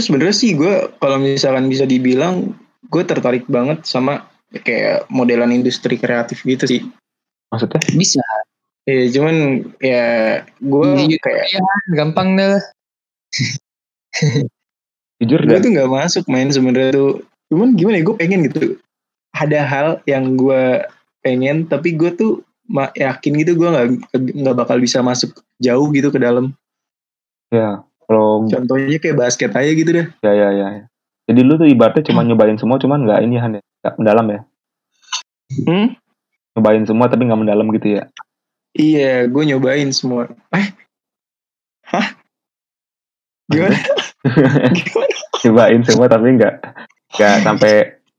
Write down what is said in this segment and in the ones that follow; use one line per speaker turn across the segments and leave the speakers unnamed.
Terus sebenarnya sih gue kalau misalkan bisa dibilang gue tertarik banget sama kayak modelan industri kreatif gitu sih.
Maksudnya?
Bisa.
Ya cuman ya gue
Iya,
kayak
Ya, gampang deh.
Jujur
gue tuh nggak masuk main sebenarnya tuh. Cuman gimana ya gue pengen gitu. Ada hal yang gue pengen tapi gue tuh yakin gitu gue nggak nggak bakal bisa masuk jauh gitu ke dalam.
Ya. Kalau
Contohnya kayak basket aja gitu deh.
ya ya ya. ya. Jadi lu tuh ibaratnya cuma nyobain semua cuman nggak ini Han ya. Nggak mendalam ya.
Hmm?
Nyobain semua tapi nggak mendalam gitu ya.
Iya, gue nyobain semua. Eh? Hah? Gimana? Gimana?
Nyobain semua tapi nggak nggak sampai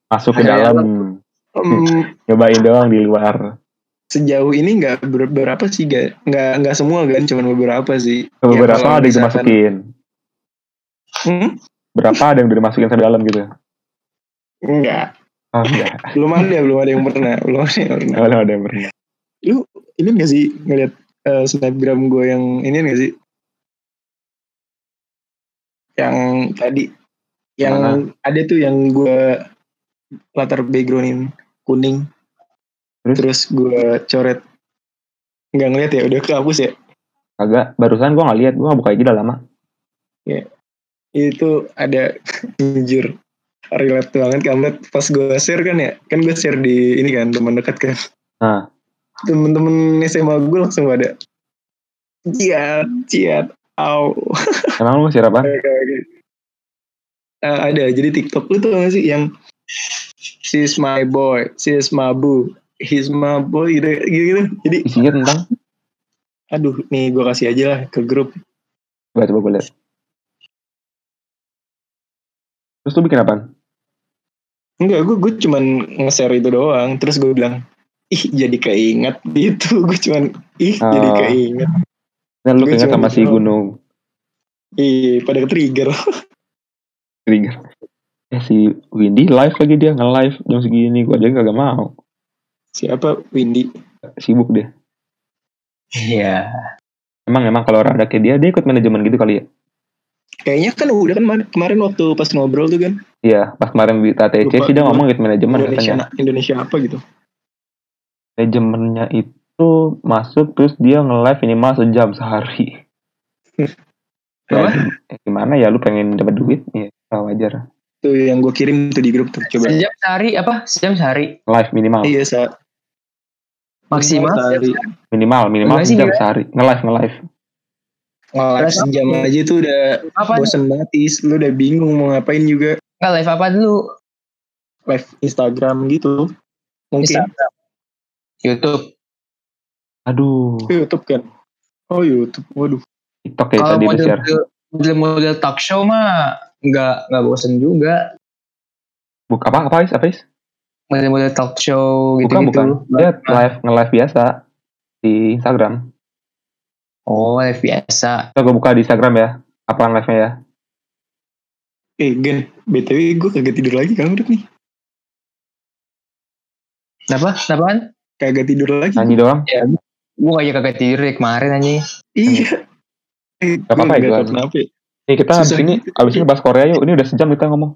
masuk ke dalam.
Em,
Nyobain doang di luar.
Sejauh ini nggak ber- berapa sih gak nggak nggak semua kan cuman beberapa sih Ya,
Beberapa
kalau
ada yang dimasukin.
Hmm?
Berapa ada yang dimasukin sampai dalam gitu.
Enggak,
Oh enggak.
belum ada, belum ada yang pernah, belum ada yang pernah.
Belum ada yang pernah.
Lu ini nggak sih ngeliat eh, snapgram gue yang ini nggak sih? Yang tadi, yang
Mana?
ada tuh yang gue latar backgroundin kuning,
Terus?
terus gue coret nggak ngeliat ya, udah kehapus ya.
Agak barusan gua nggak lihat, gua nggak buka IG udah lama.
Itu ada jujur relate banget kamu pas gue share kan ya, kan gue share di ini kan teman dekat kan.
Nah.
Temen-temen SMA gue langsung pada ciat, ciat, au.
Emang lu share apa?
Eh, ada jadi TikTok lu tuh gak sih yang she's my boy, she's my boo, he's my boy gitu gitu. gitu. Jadi
Isinya tentang
aduh nih gue kasih aja lah ke grup.
Coba coba gue lihat. Terus lu bikin apa?
Enggak, gue gue cuman nge-share itu doang. Terus gue bilang, ih jadi keinget gitu. Gue cuman ih jadi
Oh.
keinget.
Nah, lu
Gue
keinget sama si gunung
Ih pada trigger.
trigger. Eh si Windy live lagi dia nge-live jam segini gua aja kagak mau.
Siapa Windy?
Sibuk dia.
Iya.
Emang emang kalau orang ada kayak dia dia ikut manajemen gitu kali ya.
Kayaknya kan udah kan kemarin- kemarin waktu pas ngobrol tuh kan
Iya, pas kemarin di TTC
Lupa,
sih dia ngomong ikut manajemen
Indonesia
katanya.
Indonesia apa gitu.
Manajemennya itu masuk terus dia nge-live minimal sejam sehari. Ya, gimana ya lu pengen dapat duit? Ya, wajar.
Tuh yang gue kirim tuh di grup tuh coba.
Sejam sehari apa? Sejam sehari.
Live minimal.
Iya saat
Maksimal
sehari.
Minimal, minimal sejam
gimana?
sehari. Nge-live, nge-live.
Nge-live sejam aja tuh udah
Apa?
bosen banget is. Lu udah bingung mau ngapain juga.
Nggak live apa dulu?
Live Instagram gitu. Mungkin
Instagram. YouTube.
Aduh,
YouTube kan. Oh YouTube. Waduh.
TikTok kayak
Kalau
tadi
model,
share.
model model talk show mah nggak nggak bosen juga.
Buk apa apa is? Apa is?
Model-model talk show gitu
Bukan
gitu.
bukan. Dia live nge-live biasa di Instagram.
Oh live biasa.
Coba gue buka di Instagram ya. Apa live-nya ya?
Eh Gen, BTW gue kagak tidur lagi kan udah nih.
Kenapa? Kenapaan?
Kagak tidur lagi.
Nyanyi doang.
Gue aja kagak tidur dari kemarin anjing.
Iya. Eh,
Gak apa-apa
gue
ya,
kenapa ya.
Nih kita habis
Susah
ini
gitu.
habis ini bahas Korea yuk. Ini udah sejam kita ngomong.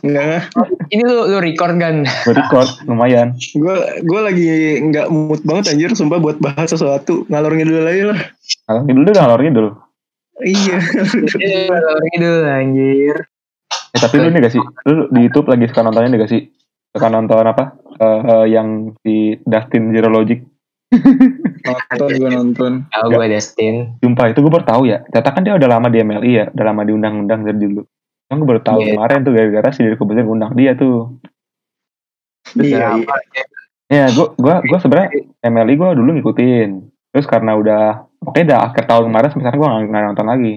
Enggak,
Ini lu, lu record kan?
Gue record lumayan.
gue gue lagi nggak mood banget anjir sumpah buat bahas sesuatu ngalor ngidul aja lah
Ngalor ngidul deh, ngalor ngidul.
iya
Iya, gitu anjir.
Eh, tapi lu ini gak sih? Lu di YouTube lagi suka nontonnya nih gak sih? Suka nonton apa? Eh, eh, yang si Dustin Zero Logic.
nonton gue nonton
Tahu gue Destin.
Sumpah itu gue baru tahu ya. Ternyata kan dia udah lama di MLI ya. Udah lama diundang-undang dari dulu. Kan gue baru tahu
Iya.
kemarin tuh gara-gara si Deddy Kobuzer undang dia tuh.
iya, iya.
Ya, gue gua gua sebenarnya MLI gue dulu ngikutin. Terus karena udah oke dah akhir tahun kemarin sekarang gue nggak nonton lagi.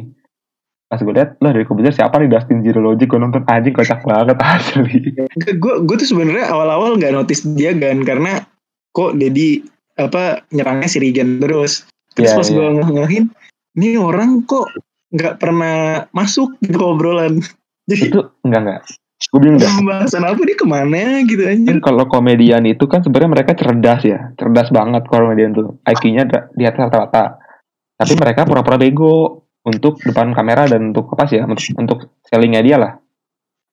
Pas gue liat, lah dari Kobuzer siapa nih Dustin Zero Logic gue nonton anjing kocak banget asli.
gue gue tuh sebenarnya awal-awal nggak notice dia kan karena kok Dedi apa nyerangnya si Regen terus terus
Iya,
pas
iya.
gue ngelahin ini orang kok nggak pernah masuk di obrolan jadi
itu enggak enggak. Gue bingung dah.
pembahasan apa dia ke mana gitu anjir
Kan kalau komedian itu kan sebenarnya mereka cerdas ya, cerdas banget komedian tuh. IQ-nya di atas rata-rata. Tapi mereka pura-pura bego. untuk depan kamera dan untuk apa sih ya untuk, untuk sellingnya dia lah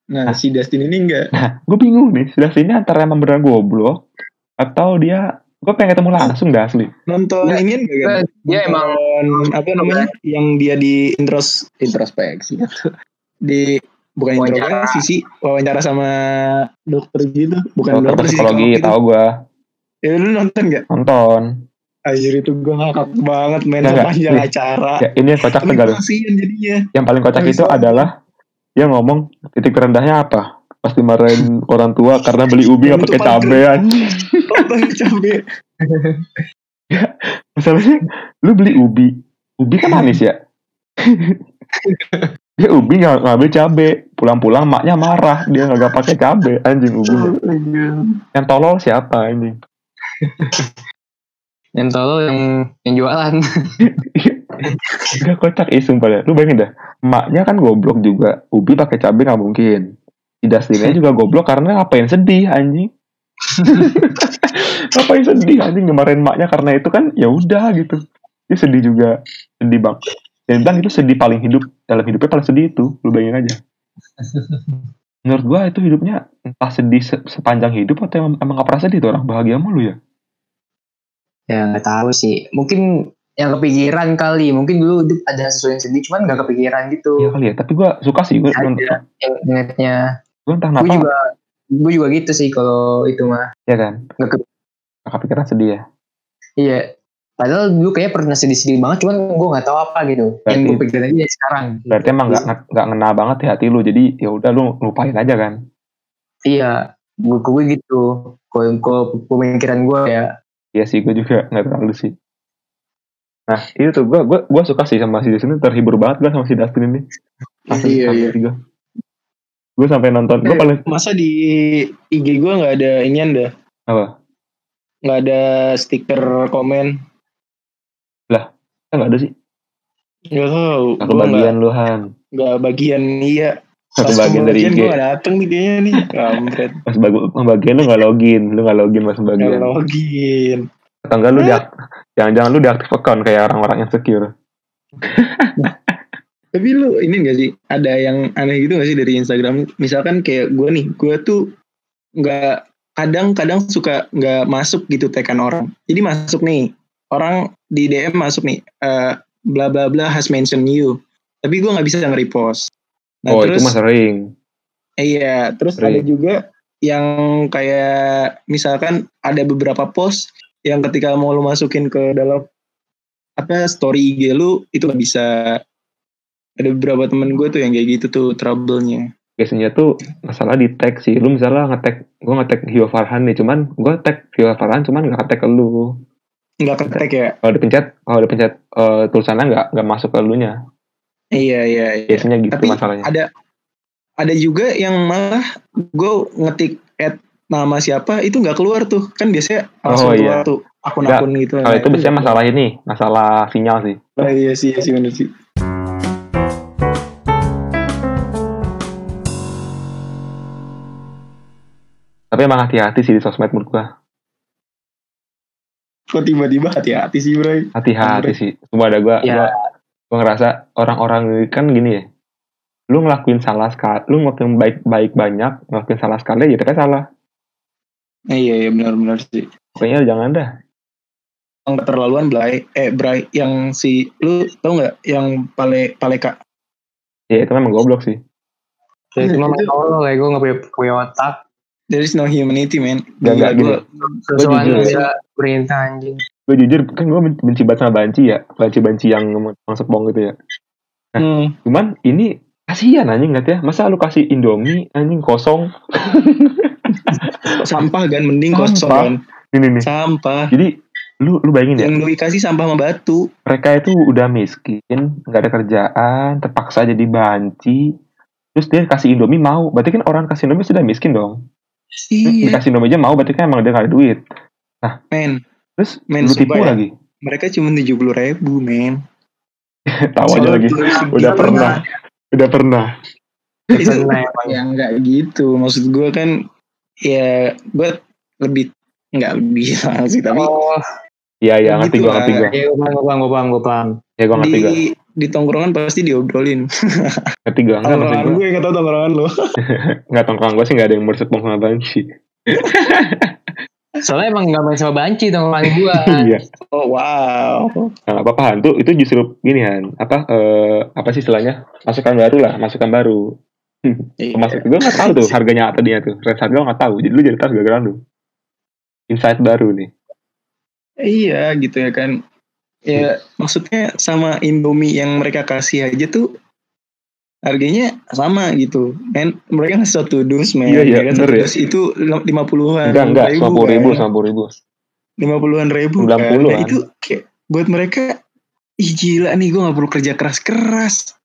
Nah, si Dustin ini enggak.
gue bingung nih sudah sini antara emang beneran goblok atau dia gue pengen ketemu langsung dah asli
Nonton
Nggak,
ini enggak kan?
dia emang
apa namanya? Yang dia di intros introspeksi di bukan
Wawancara.
introspeksi sih, wawancara sama dokter gitu, bukan
dokter
dokter
psikologi
psikolog gitu.
tahu gue
Ya lu nonton gak?
nonton
Anjir itu gue ngakak banget main
nggak.
sepanjang
Nih.
acara.
ya ini yang kocak
Tapi
tuh
gue
Gal.
kasihan jadinya.
yang paling kocak
Nggak
itu adalah dia ngomong titik terendahnya apa pas dimarahin orang tua karena beli ubi nggak pakai
pakai cabe.
masalahnya lu beli ubi ubi kan manis ya dia ubi nggak ngambil cabe pulang-pulang maknya marah dia nggak pakai cabe anjing ubi yang tolol siapa anjing
yang tolol yang yang jualan.
Gak kocak ih sumpah dah. Lu bayangin dah. Emaknya kan goblok juga. Ubi pakai cabai nggak mungkin. Si Dustinnya juga goblok karena ngapain sedih anjing. ngapain sedih anjing kemarin emaknya karena itu kan ya udah gitu. Dia sedih juga. Sedih bang. Dan bilang itu sedih paling hidup dalam hidupnya paling sedih itu. Lu bayangin aja. Menurut gua itu hidupnya entah sedih se- sepanjang hidup atau emang, emang gak pernah sedih tuh orang bahagia mulu ya.
ya nggak tahu sih. Mungkin yang kepikiran kali. Mungkin dulu hidup ada sesuatu yang sedih, cuman nggak kepikiran gitu.
Iya kali ya. Tapi gua suka sih. Gua, gua,
yang ingetnya.
gua entah kenapa.
juga gue juga gitu sih kalau itu mah.
Ya kan.
Nggak ke-
Gak kepikiran sedih ya.
Iya. Padahal dulu kayak pernah sedih-sedih banget, cuman gue nggak tahu apa gitu. Yang gue
Berarti-
pikirin aja sekarang.
berarti emang nggak nggak ngena banget di hati lu jadi ya udah lu lupain aja kan
Iya, gue gue gitu. Kalau pemikiran gue ya,
Iya sih gue juga nggak terlalu sih nah itu tuh gue gue gue suka sih sama si Dustin ini terhibur banget gue sama si Dustin ini Asli,
Iya, iya.
gue gue sampai nonton gue
Eh,
paling
Masa di IG gue nggak ada inian dah?
apa
Nggak ada stiker komen?
Eh, nggak ada sih
Nggak tahu. Gua
bagian lu Han
Nggak, nggak bagian iya.
satu bagian dari IG
Gue dateng nih kayaknya nih. Kampret.
bagu- bagian lu nggak login lu nggak login
Nggak
bagian
login.
atau enggak lu diak jangan-jangan lu diaktif account kayak orang-orang yang secure
Tapi lu ini gak sih ada yang aneh gitu gak sih dari Instagram? Misalkan kayak gue nih, gue tuh nggak kadang-kadang suka nggak masuk gitu tekan orang. Jadi masuk nih orang di DM masuk nih eh, bla bla bla has mention you, tapi gue nggak bisa nge-repost. Nah,
oh
terus
itu mah sering.
Iya, terus
Sering.
ada juga yang kayak misalkan ada beberapa post yang ketika mau lu masukin ke dalam apa story IG lu itu nggak bisa. Ada beberapa temen gue tuh yang kayak gitu tuh trouble-nya.
Biasanya tuh masalah di tag sih. Lu misalnya nge-tag gue nge-tag Hio Farhan nih cuman gue tag Hio Farhan cuman gak nge-tag ke lu
nggak ketek ya?
Kalau dipencet kalau dipencet eh, tulisannya nggak nggak masuk ke lu nya
iya iya iya.
Biasanya gitu
tapi
masalahnya.
ada ada juga yang malah gue ngetik at nama siapa itu nggak keluar tuh. Kan biasanya langsung
Oh,
keluar
iya.
tuh akun-akun gitu.
Kalau
Nah,
itu biasanya
nggak
masalah ini masalah sinyal sih.
Keluar. Oh, iya sih iya sih bener sih.
Tapi emang hati-hati sih di sosmed menurut gua
kok tiba-tiba hati-hati sih bro
hati-hati sih. Cuma ada gua,
Ya.
gua gua ngerasa orang-orang ini kan gini ya. Lu ngelakuin salah sekali lu ngelakuin baik-baik banyak ngelakuin salah sekali ya itu kan salah
iya iya benar-benar sih.
Pokoknya jangan dah.
Yang keterlaluan Blay eh Bray yang si lu tau nggak yang pale paleka?
Ya itu memang goblok sih.
Cuma
Itu-
main tolol kayak gue nggak punya, punya otak.
There is no humanity man.
Gak, gak,
gua-
Sesuatu
jujur. ya.
bisa perintah anjing.
gue jujur kan gue benci banget sama banci ya. Banci-banci yang masuk bong gitu ya.
Hmm,
cuman ini kasihan anjing nggak ya. Masa lu kasih indomie anjing kosong?
Sampah kan? Mending
Sampah.
kosong kan?
Ini nih
sampah.
Jadi lu lu bayangin ya.
Yang lu kasih sampah sama batu.
Mereka itu udah miskin nggak ada kerjaan terpaksa jadi banci. Terus dia kasih indomie mau. Berarti kan orang kasih indomie sudah miskin dong
iya.
dikasih indomie aja mau berarti kan emang dia nggak ada duit.
Men.
terus
Men,
lu tipu
ya.
lagi.
Mereka cuma tujuh puluh ribu men.
Tahu aja lagi. Udah pernah. udah pernah.
Itu
Pernah emang.
ya nggak gitu. Maksud gue kan ya gue lebih nggak lebih sih tapi
Oh,
iya iya
Gitu
ngerti gue
lah.
ngerti gue
ya gue paham, gue paham, gue paham, gue paham.
ya gue ngerti gue
di tongkrongan pasti diobrolin.
Ketiga enggak maksud
Tongkrongan
gue.
gue yang tau tongkrongan lo.
Enggak tongkrong gue sih enggak ada yang bersepong sama banci.
Soalnya emang gak main sama banci dong orang gua.
Iya.
Oh wow.
Nah, apa apa hantu itu justru gini Han, apa eh, apa sih istilahnya? Masukan baru lah, masukan baru.
Iya.
Masuk gue nggak tahu tuh harganya tadinya tuh. Range harga nggak tahu. Jadi lu jadi tahu gara-gara lu. Insight baru nih.
Iya gitu ya kan. Ya maksudnya sama Indomie yang mereka kasih aja tuh harganya sama gitu. Men mereka ngasih satu dus men.
Iya, iya,
Ya kan?
bener
Satu
ya.
dus itu lima puluhan.
Enggak enggak, lima puluh ribu,
kan.
lima puluh ribu.
lima puluhan ribu
90
kan. Nah,
kan.
itu kayak buat mereka ih gila nih gue gak perlu kerja keras-keras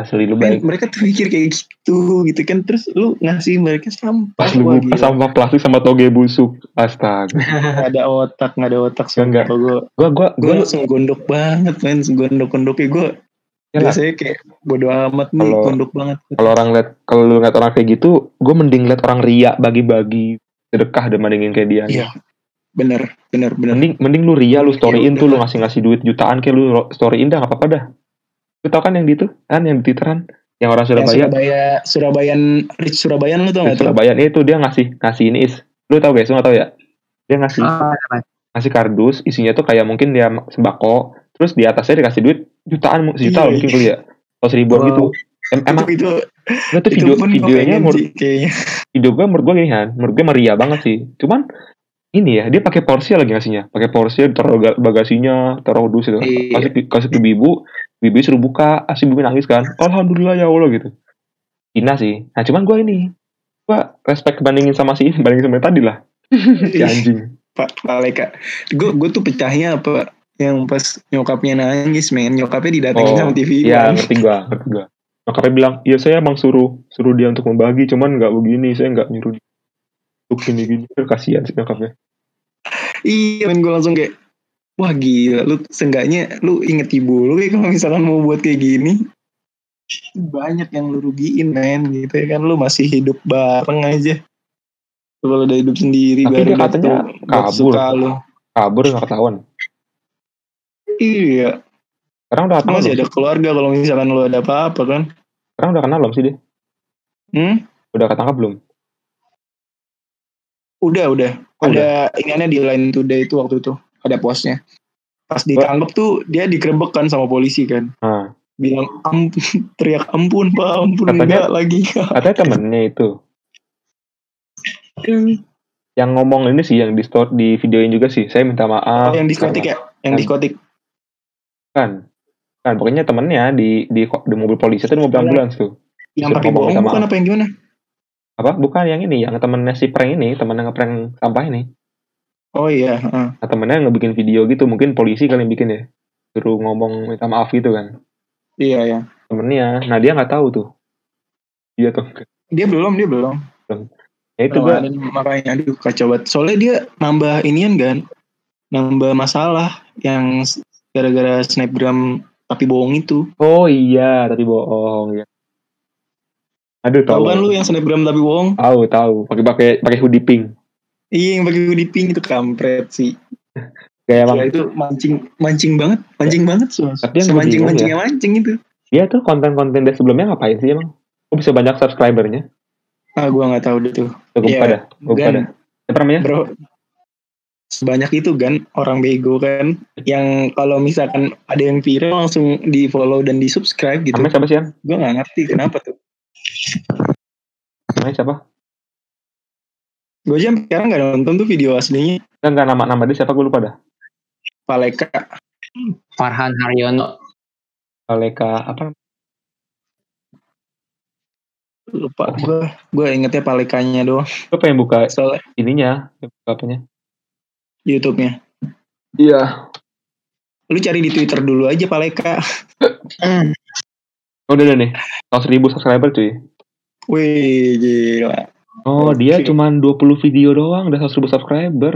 Asli lu baik.
mereka tuh mikir kayak gitu gitu kan terus lu ngasih mereka sampah
Pas lu buka sampah plastik sama toge busuk. Astaga.
Nggak ada otak nggak ada otak
Enggak.
gue
Gua gua
gue
gua
langsung gondok banget men gondok gondoknya gue
ya lah,
biasanya kayak bodo amat nih gondok banget
kalau orang lihat kalau lu ngeliat orang kayak gitu, gue mending liat orang ria bagi-bagi sedekah dibandingin kayak dia.
Iya. bener bener bener
Mending mending lu ria lu storyin
Ya
tuh lu
udah.
ngasih-ngasih duit jutaan kayak lu storyin dah gak apa-apa dah. Lu tau kan yang di itu? Kan yang di Twitteran yang orang
yang
Surabaya.
Surabaya Surabayan Rich Surabayan lu tau gak tuh?
Surabaya itu dia ngasih ngasih ini is. Lu tau guys, lu gak tau ya? Dia ngasih
Ah,
ngasih kardus isinya tuh kayak mungkin dia sembako terus di atasnya dikasih duit jutaan sejuta
Iya,
mungkin kali ya. Atau seribuan
Wow.
gitu. Em- emang
itu, itu, itu
video videonya menurut video gue menurut gue gini kan menurut gue meriah banget sih. Cuman ini ya dia pakai porsi lagi ngasihnya. Pakai porsi taruh ga- bagasinya taruh dus itu.
Iya.
kasih kasih ke ibu ibu suruh buka asli ibu nangis kan alhamdulillah ya allah gitu Cina sih nah cuman gue ini gue respect bandingin sama si ini bandingin sama yang tadi lah si anjing
Pak Paleka. Gue gue tuh pecahnya apa yang pas nyokapnya nangis men nyokapnya didatengin
Oh,
sama TV
Iya
kan.
ngerti gua, ngerti gua. Nyokapnya bilang, iya saya emang suruh suruh dia untuk membagi, cuman nggak begini, saya nggak nyuruh untuk gini gini. Kasihan sih nyokapnya.
Iya men gue langsung kayak wah gila. Lu seenggaknya lu inget ibu lu kayak kalau misalkan mau buat kayak gini. Banyak yang lu rugiin men gitu ya kan. Lu masih hidup bareng aja. Lu kalau udah hidup sendiri
Tapi
baru
dia katanya
buat
kabur.
lu.
Kabur nggak ketahuan.
iya.
Sekarang udah kenal
masih ada keluarga kalau misalkan lu ada apa-apa kan?
Sekarang udah kenal belum sih dia?
hmm?
Udah ketangkap belum?
udah udah.
Oh,
ada ingatnya di line today itu waktu itu ada postnya pas ditangkap tuh dia digerebek kan sama polisi kan
Nah,
bilang ampun teriak ampun pak ampun
Katanya-
enggak lagi
katanya temennya itu yang ngomong ini sih yang di store di videoin juga sih. Saya minta maaf.
Oh, yang diskotik ya yang
Kan.
diskotik
Kan, kan pokoknya temennya di di di mobil polisi itu di mobil
Iya.
ambulans tuh.
yang pakai bohong bukan
maaf.
apa yang gimana
Apa? Bukan yang ini, yang temennya si prank ini, temen yang ngeprank sampah ini.
Oh iya heeh.
Nah, temennya ngebikin video gitu, mungkin polisi kali yang bikin ya. Suruh ngomong minta maaf gitu kan.
iya ya
Temennya, nah dia nggak tahu tuh. Dia tuh.
dia belum dia belum
Ya itu gua,
makanya aduh kacau banget soalnya dia nambah inian kan nambah masalah yang gara-gara snapgram tapi bohong itu
oh iya, tapi bohong ya. Aduh
tahu
tahu.
kan lu yang snapgram tapi bohong
Tahu tahu, pakai pakai pakai hoodie pink.
Iya yang pakai hoodie pink itu kampret sih.
Kayak emang
Gila, itu mancing mancing banget mancing banget so,
Tapi yang
mancing mancingnya mancing itu.
Dia tuh konten-konten dia sebelumnya ngapain sih emang? Kok bisa banyak subscribernya?
ah gua nggak tahu deh tuh.
Tuh, gue
Iya,
buka dah, gue dah. Siapa namanya?
bro. Sebanyak itu kan orang bego kan? Yang kalau misalkan ada yang viral langsung di follow dan di subscribe gitu.
Namanya siapa sih
gue nggak ngerti kenapa tuh.
Namanya siapa?
Gue aja sampai sekarang nggak nonton tuh video aslinya
Enggak, enggak nama nama dia siapa gue lupa dah.
Paleka
Farhan Haryono.
Aleka apa?
lupa gue gue ingetnya Palekanya doang
Gue pengen buka
soalnya
ininya, buka apanya?
YouTube-nya
Iya.
lu cari di Twitter dulu aja Paleka
Oh, udah, udah nih. 100 ribu subscriber cuy.
wih gila
Oh,
Oke.
dia cuman 20 video doang udah 100 ribu subscriber.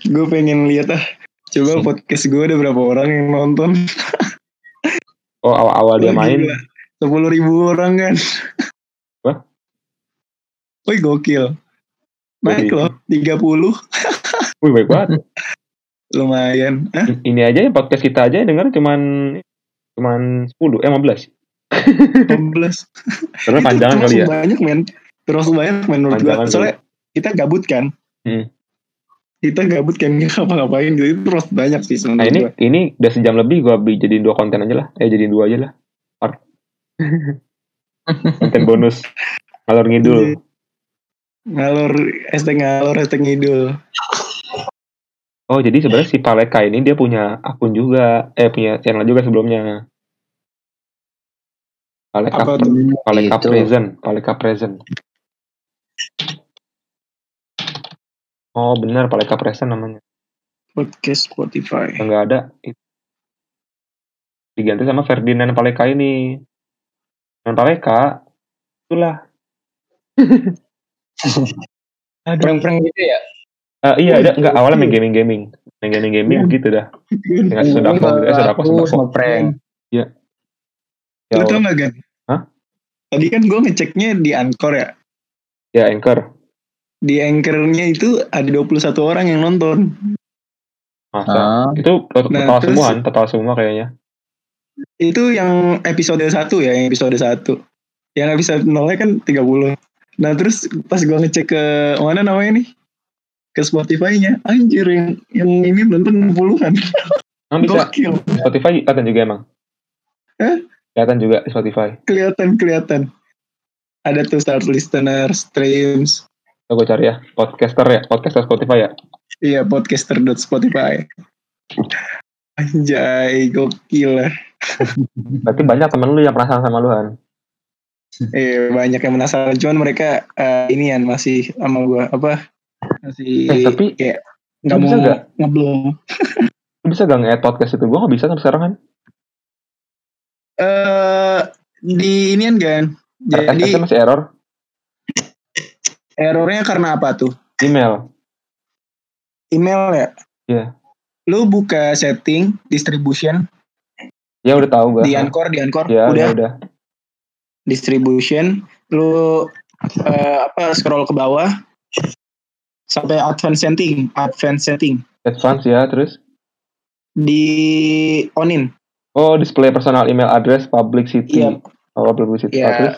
gue pengen lihat ah coba podcast gue ada berapa orang yang nonton
Oh, awal-awal dia main.
sepuluh ribu orang kan
Wah.
Wih gokil Naik loh 30
Wih, baik banget.
lumayan. Hah?
Ini aja ya podcast kita aja denger cuman cuman 10 eh 15.
15.
Terus panjangan
Itu
kali ya.
banyak men. Terus banyak men menurut gue. Soalnya kita gabut kan.
Hmm.
Kita gabut kan nggak ngapa-ngapain gitu. Itu terus banyak sih
Nah
menurut
ini
gue.
ini udah sejam lebih gua jadiin dua konten aja lah. Eh jadiin dua aja lah. Part. konten bonus. Ngalor
Iya.
ngidul.
Ngalor, hashtag ngalor, hashtag ngidul.
Oh jadi sebenarnya si Paleka ini dia punya akun juga, eh punya channel juga sebelumnya. Paleka,
Apa tuh?
Paleka
Gitu.
Present, Paleka Present. Oh benar Paleka Present namanya.
Podcast Spotify.
Yang nggak ada. Diganti sama Ferdinand Paleka ini. Dan Paleka itulah.
Prank-prank gitu ya.
Ah, iya
Oh,
ada
itu.
enggak awalnya main gaming gaming, main gaming gaming
Hmm.
gitu dah. Dengan gitu, eh sodako
Aku
sodako.
sama prank.
Ya
Lu tau gak Gan?
Hah?
Tadi kan gue ngeceknya di Anchor ya.
Ya anchor.
Di Anchor-nya itu ada 21 orang yang nonton.
Masa?
Ah,
Itu total,
Nah,
total
terus-
semua kan? Total semua kayaknya.
Itu yang episode 1 ya, yang episode 1. Yang episode 0 kan 30. Nah terus pas gue ngecek ke mana namanya nih? Ke Spotify-nya. Anjir yang, yang ini nonton puluhan.
Emang bisa
Gokil.
Spotify kelihatan juga emang?
Hah?
Kelihatan juga di Spotify.
Kelihatan-kelihatan. Ada tuh start listener, streams.
Coba gue cari ya. Podcaster ya. Podcaster Spotify ya.
Iya, podcaster.spotify. Anjay, gokil lah.
Berarti banyak temen lu yang penasaran sama lu kan?
Eh, banyak yang penasaran. Cuman mereka eh, ini kan masih sama gua apa? Masih
Eh, tapi
kayak nggak mau ngeblong.
Bisa gak nge podcast itu? Gue gak bisa sampai sekarang kan?
Eh di ini kan. Jadi
masih error.
errornya karena apa tuh?
Email.
Email ya?
Iya.
Lu buka setting distribution
Ya udah tahu gue.
di Anchor, di Anchor.
Ya
udah
udah. udah.
distribution lu eh, apa scroll ke bawah sampai advanced setting advanced setting
Advance ya terus.
di onin
Oh display personal email address publicity.
Iya.
Oh publicity.
ya
Oh, terus.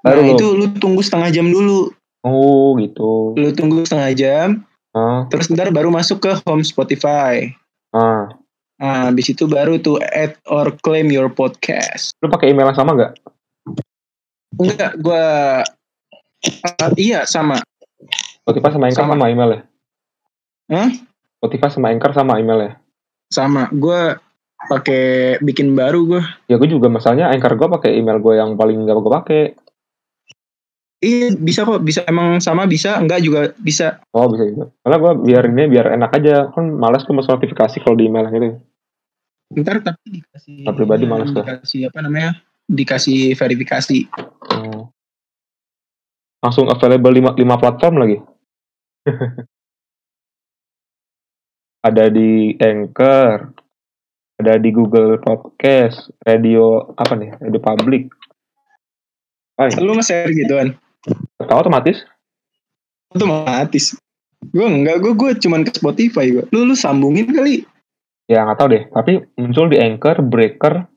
nah
Baru lu.
itu lu tunggu setengah jam dulu
Oh gitu.
lu tunggu setengah jam
Ah,
terus ntar baru masuk ke home Spotify
ah.
nah habis itu baru tuh add or claim your podcast
Lu pakai email yang sama gak?
enggak gua Ah, iya sama
Spotify sama Anchor
Sama.
sama, email ya?
Hah?
Spotify sama Anchor sama email ya?
sama gua pakai bikin baru gua
Ya gue juga masalahnya Anchor gue pakai email gue yang paling gak gue pakai.
Iya bisa kok, bisa emang sama bisa, enggak juga bisa.
Oh bisa juga. Karena gue biar ini biar enak aja. Kan malas tuh masuk notifikasi kalau di email gitu.
Ntar tapi dikasih
Nah, pribadi males tuh.
dikasih apa namanya? Dikasih verifikasi.
Oh. Langsung available 5, 5 platform lagi. ada di Anchor, ada di Google Podcast, radio apa nih? Radio Public. Ah,
Lu nge-share gituan.
tahu otomatis?
Otomatis. Gue enggak, gue gue cuman ke Spotify gue. Lu lu sambungin kali.
Ya nggak tahu deh. Tapi muncul di Anchor, Breaker,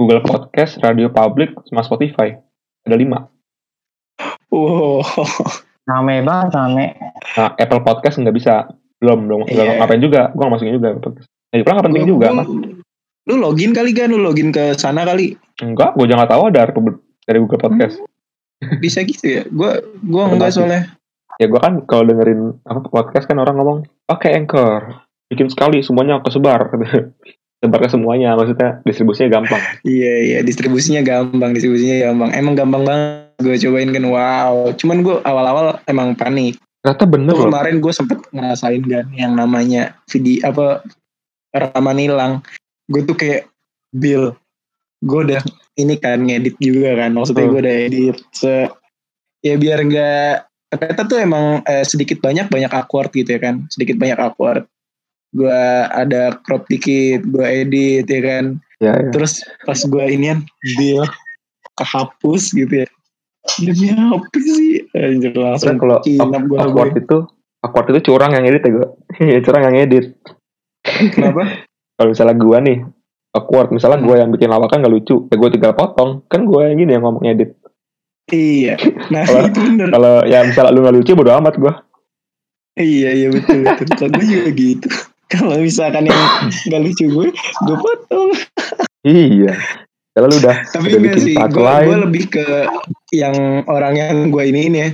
Google Podcast, Radio Public, sama Spotify. Ada lima.
Wow.
Rame banget, rame.
Nah, Apple Podcast nggak bisa. Belum, belum.
Iya.
ngapain juga. Gue nggak masukin juga. Apple Podcast. Nah, pulang nggak penting juga. kan?
Lu login kali kan, lu login ke sana kali.
Enggak, gue jangan tahu ada dari Google Podcast.
Bisa gitu ya. Gue gua enggak soalnya.
Ya gue kan kalau dengerin apa podcast kan orang ngomong pakai Anchor. Bikin sekali semuanya kesebar. Sebar ke semuanya. Maksudnya distribusinya gampang.
Iya iya, distribusinya gampang, distribusinya gampang. Emang gampang banget. Gue cobain kan, wow. Cuman gue awal-awal emang panik.
Ternyata bener
Tuh
loh.
kemarin gue sempet ngerasain kan yang namanya video apa rekaman hilang. Gue tuh kayak Bill, gue udah ini kan ngedit juga kan. Maksudnya gue udah edit. Se, ya biar nggak ternyata tuh emang eh, sedikit banyak banyak awkward gitu ya kan. Sedikit banyak awkward. Gue ada crop dikit, gue edit ya kan.
Ya, ya.
Terus pas gue inian Bill kehapus gitu ya. Demi apa sih? Anjir langsung
kalau
kinap gue.
awkward itu awkward itu curang yang edit ya gue. Iya curang yang edit.
Kenapa?
Kalau misalnya gue nih awkward, misalnya gue yang bikin lawakan gak lucu, ya gue tinggal potong. Kan gue yang gini yang ngomong edit.
iya. Nah
Kalau-
itu bener.
Kalau ya misalnya lu gak lucu, bodo amat gue.
Iya iya betul betul. Kalau gue juga gitu. Kalau misalkan yang nggak lucu gue, gue potong.
Iya. Kalau lu udah
Tapi
udah
enggak
bikin
sih, gue
lain.
lebih ke yang orang yang gue iniin ya.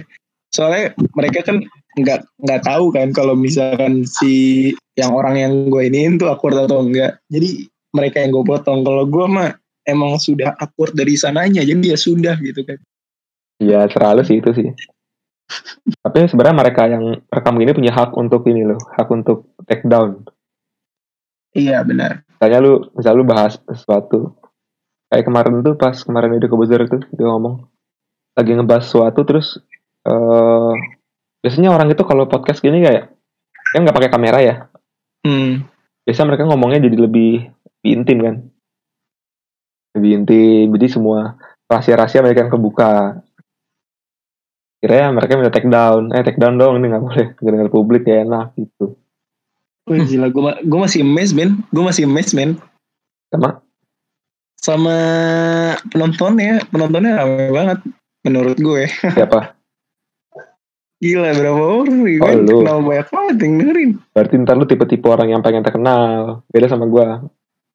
Soalnya mereka kan nggak nggak tahu kan kalau misalkan si yang orang yang gue iniin tuh awkward atau enggak. Jadi mereka yang gue potong. Kalau gue mah emang sudah awkward dari sananya, jadi ya sudah gitu kan.
Iya, selalu sih itu sih. Tapi sebenarnya mereka yang rekam gini punya hak untuk ini loh, hak untuk take down.
Iya benar.
Misalnya lu, misal lu bahas sesuatu. Kayak kemarin tuh pas kemarin itu kebezer tuh dia ngomong lagi ngebahas sesuatu terus eh biasanya orang itu kalau podcast gini kayak kan nggak pakai kamera ya.
Hmm.
Biasa mereka ngomongnya jadi lebih, lebih intim kan. Lebih intim, jadi semua rahasia-rahasia mereka yang kebuka. Kira mereka minta take down, eh take down dong, ini nggak boleh dengar publik ya enak gitu.
Wih gila, gue, gue masih amazed men. Gue masih amazed men.
Sama
Sama penontonnya. Penontonnya rame banget. Menurut gue.
siapa?
Gila berapa orang nih.
Oh,
Gue
lu.
kenal banyak banget yang dengerin.
Berarti ntar lu tipe-tipe orang yang pengen terkenal. Beda sama gua.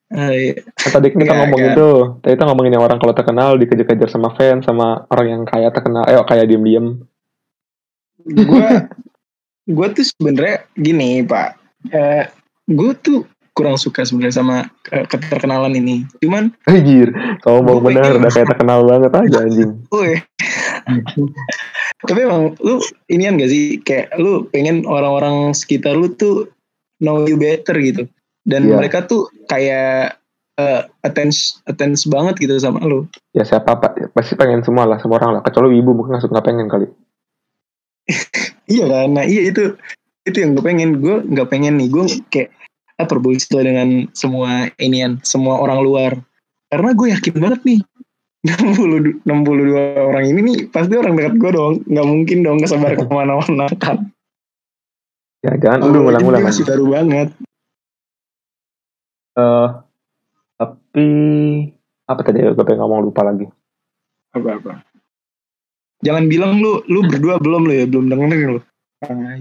Ah, iya.
Tadi kita
Nggak,
ngomongin
nggak.
tuh. Tadi kita ngomongin yang orang kalau terkenal dikejar-kejar sama fans sama orang yang kaya terkenal. Eh kayak diem-diem.
gue gue tuh sebenarnya gini pak Eh gue tuh kurang suka sebenarnya sama eh, keterkenalan ini cuman
Anjir,
Gua
bener
pengen-
udah kayak terkenal banget aja anjing.
tapi emang lu inian gak sih kayak lu pengen orang-orang sekitar lu tuh know you better gitu dan
Iya.
mereka tuh kayak eh attach attach banget gitu sama lu
Ya siapa pak? Pasti pengen semua lah, semua orang lah. Kecuali ibu mungkin nggak nggak pengen kali.
iya kan nah iya itu itu yang gue pengen gue nggak pengen nih gue kayak ah perbulis dengan semua inian semua orang luar karena gue yakin banget nih 60 62 orang ini nih pasti orang dekat gue dong nggak mungkin dong kesebar ke mana-mana kan
Ya jangan
Oh,
lu
ini
ngulang-ngulang.
masih baru banget
Eh, tapi apa tadi gue pengen ngomong lupa lagi.
apa apa jangan bilang lu lu berdua belum lu ya belum dengerin lu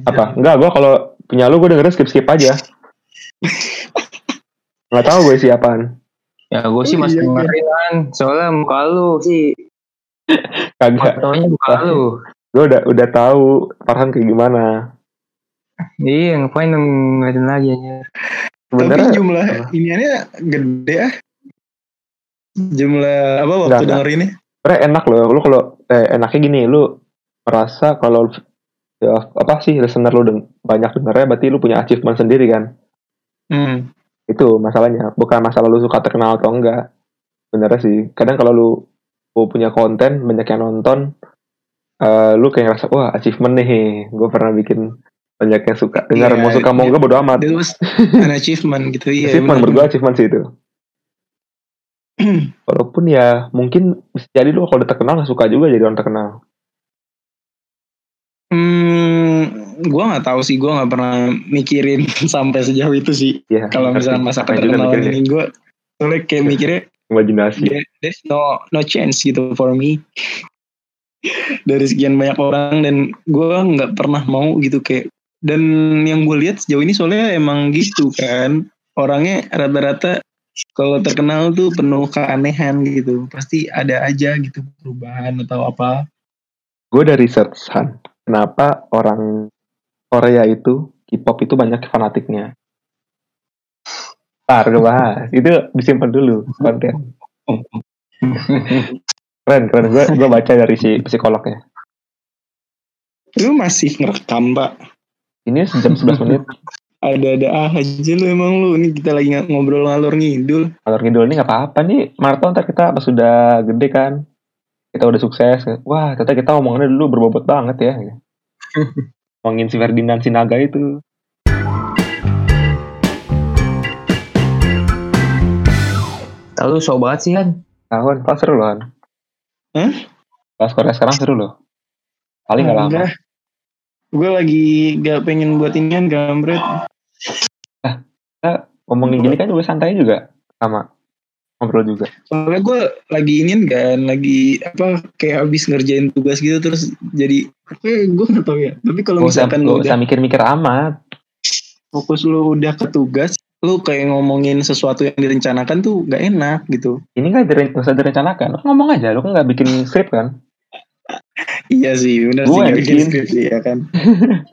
Apa? Enggak, gue kalau punya lu gue dengerin skip skip aja. Nggak tahu gue siapaan.
Ya gue sih
Oh,
masih
iya, iya.
dengerin kan. Soalnya muka lu sih.
Kagak.
Fotonya muka lu.
Gue udah udah tahu Farhan kayak gimana.
Iya ngapain ngeliatin lagi aja.
tapi
Sebenarnya
jumlah iniannya gede ah jumlah apa waktu
Enggak, enggak.
dengerinnya
sebenarnya enak loh. Lu kalau eh, enaknya gini, lu merasa kalau ya, apa sih listener lu deng- banyak dengernya berarti lu punya achievement sendiri kan.
hmm.
Itu masalahnya. Bukan masalah lu suka terkenal atau enggak. Benernya sih. Kadang kalau lu, lu punya konten banyak yang nonton, eh, lu kayak ngerasa wah achievement nih. Gue pernah bikin banyak yang suka dengar
Iya,
mau suka mau
iya.
enggak bodo amat.
Was an achievement gitu iya
achievement menurut gue achievement sih itu. Walaupun ya mungkin bisa jadi lu kalau udah terkenal gak suka juga jadi orang terkenal.
Hmm, gua nggak tahu sih, gua nggak pernah mikirin sampai sejauh itu sih.
Ya,
Kalau misalnya masa keterkenalan ini, gua soalnya kayak mikirnya
imajinasi.
there- there's no no chance gitu for me. Dari sekian banyak orang dan gua nggak pernah mau gitu kayak dan yang gue lihat sejauh ini soalnya emang gitu kan orangnya rata-rata kalau terkenal tuh penuh keanehan gitu pasti ada aja gitu perubahan atau apa
Gue udah research Han, kenapa orang Korea itu K-pop itu banyak fanatiknya. Ntar gue bahas, itu disimpan dulu konten. Keren, keren. Gue gue baca dari si psikolognya.
lu masih ngerekam pak
Ini sejam 11 menit.
ada-ada aja lu emang lu ini kita lagi ng- ngobrol ngalur ngidul
Kalau ngidul ini gak apa-apa nih. Maraton ntar kita pas sudah gede kan. Kita udah sukses. Wah, ternyata kita omongannya dulu berbobot banget ya. Ngomongin si Ferdinand Sinaga itu.
Lalu show banget sih kan.
Tahun, pas seru loh Han.
Hah?
Pas Korea sekarang seru loh. Paling gak lama.
gue lagi gak pengen buat inian kampret
ngomongin gini kan juga santai juga sama ngobrol juga.
soalnya gue lagi ingin kan lagi apa kayak habis ngerjain tugas gitu terus jadi apa gue nggak tahu ya tapi kalau misalkan
usah
udah
mikir-mikir amat.
fokus lu udah ke tugas lu kayak ngomongin sesuatu yang direncanakan tuh gak enak gitu
Ini kan dire- usah direncanakan. Lu ngomong aja, lu kan gak bikin skrip kan.
iya sih benar sih nggak bikin
bikin.
skripsi ya kan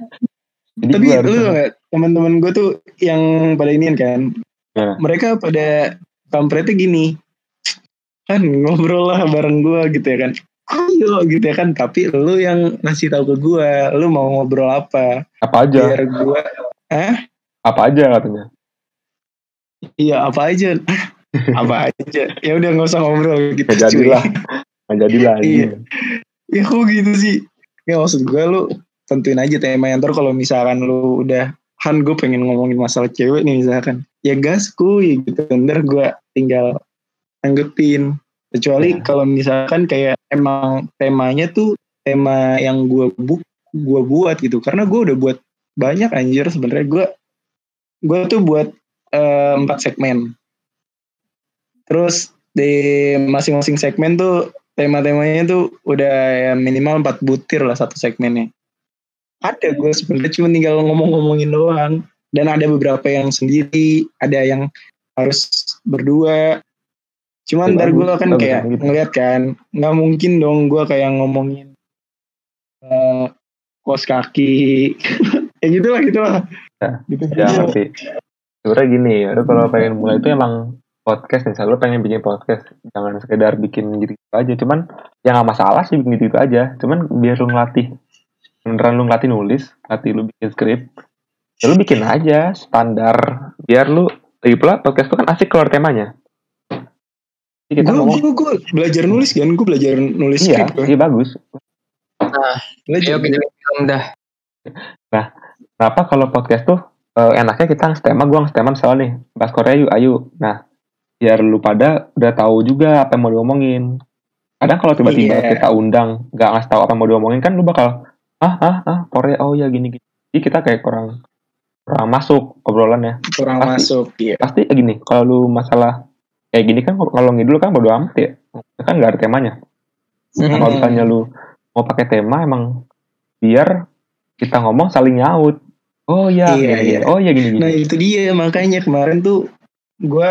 Jadi
tapi lu nggak teman-teman gue tuh yang pada inian kan
Gimana?
mereka pada kampretnya gini kan ngobrol lah bareng gue gitu ya kan ayo gitu ya kan tapi lu yang ngasih tahu ke gue lu mau ngobrol apa
apa aja,
biar gue eh
apa aja katanya.
iya apa aja apa aja ya udah nggak usah ngobrol gitu
jadilah. Jadilah.
Iya.
iya.
ya kok gitu sih ya maksud gue lu tentuin aja tema yang ntar kalau misalkan lu udah Han gue pengen ngomongin masalah cewek nih misalkan ya gasku ya gitu. Ntar gue tinggal tanggepin kecuali
Ya.
kalau misalkan kayak emang temanya tuh tema yang gue buk gue buat gitu. Karena gue udah buat banyak anjir sebenarnya. Gue gue tuh buat eh, empat segmen. Terus di masing-masing segmen tuh tema-temanya tuh udah ya minimal empat butir lah satu segmennya. Ada gue sebenarnya cuma tinggal ngomong-ngomongin doang dan ada beberapa yang sendiri ada yang harus berdua cuman
Ya,
ntar gue kan kayak
gitu.
ngeliat kan nggak mungkin dong gue kayak ngomongin eh kos kaki ya gitu lah gitu lah
Ya,
gitu
Ya ngerti. Sebenernya gini, lu kalau pengen mulai itu emang podcast nih, lu pengen bikin podcast, jangan sekedar bikin gitu aja. Cuman ya nggak masalah sih bikin gitu aja. Cuman biar lu ngelatih, beneran lu ngelatih nulis, latih lu bikin skrip, ya lu bikin aja standar. Biar lu, lagi pula podcast itu kan asik keluar temanya. Jadi kita
gue
ngomong,
gue gue belajar nulis kan gue belajar nulis
iya,
skrip gue
iya bagus.
belajar
Ayo kita bilang dah.
Kenapa kalau podcast tuh eh, enaknya kita ngasih tema, gue ngasih tema misalnya nih, bahas Korea yuk, ayo. Nah, biar lu pada udah tahu juga apa yang mau diomongin. Kadang kalau tiba-tiba
Iya.
kita undang, nggak ngasih tahu apa yang mau diomongin kan lu bakal, ah, ah, ah, Korea, oh ya gini, gini. Jadi kita kayak kurang, kurang masuk obrolannya.
kurang
Pasti.
masuk iya
Pasti kayak gini, kalau lu masalah kayak gini kan kalau ngidul kan bodo amat ya. Kan nggak ada temanya. Nah, kalau
Hmm.
misalnya lu mau pakai tema emang biar kita ngomong saling nyaut. Oh iya,
Iya,
gini,
iya.
oh iya gini gini.
Nah itu dia makanya kemarin tuh gue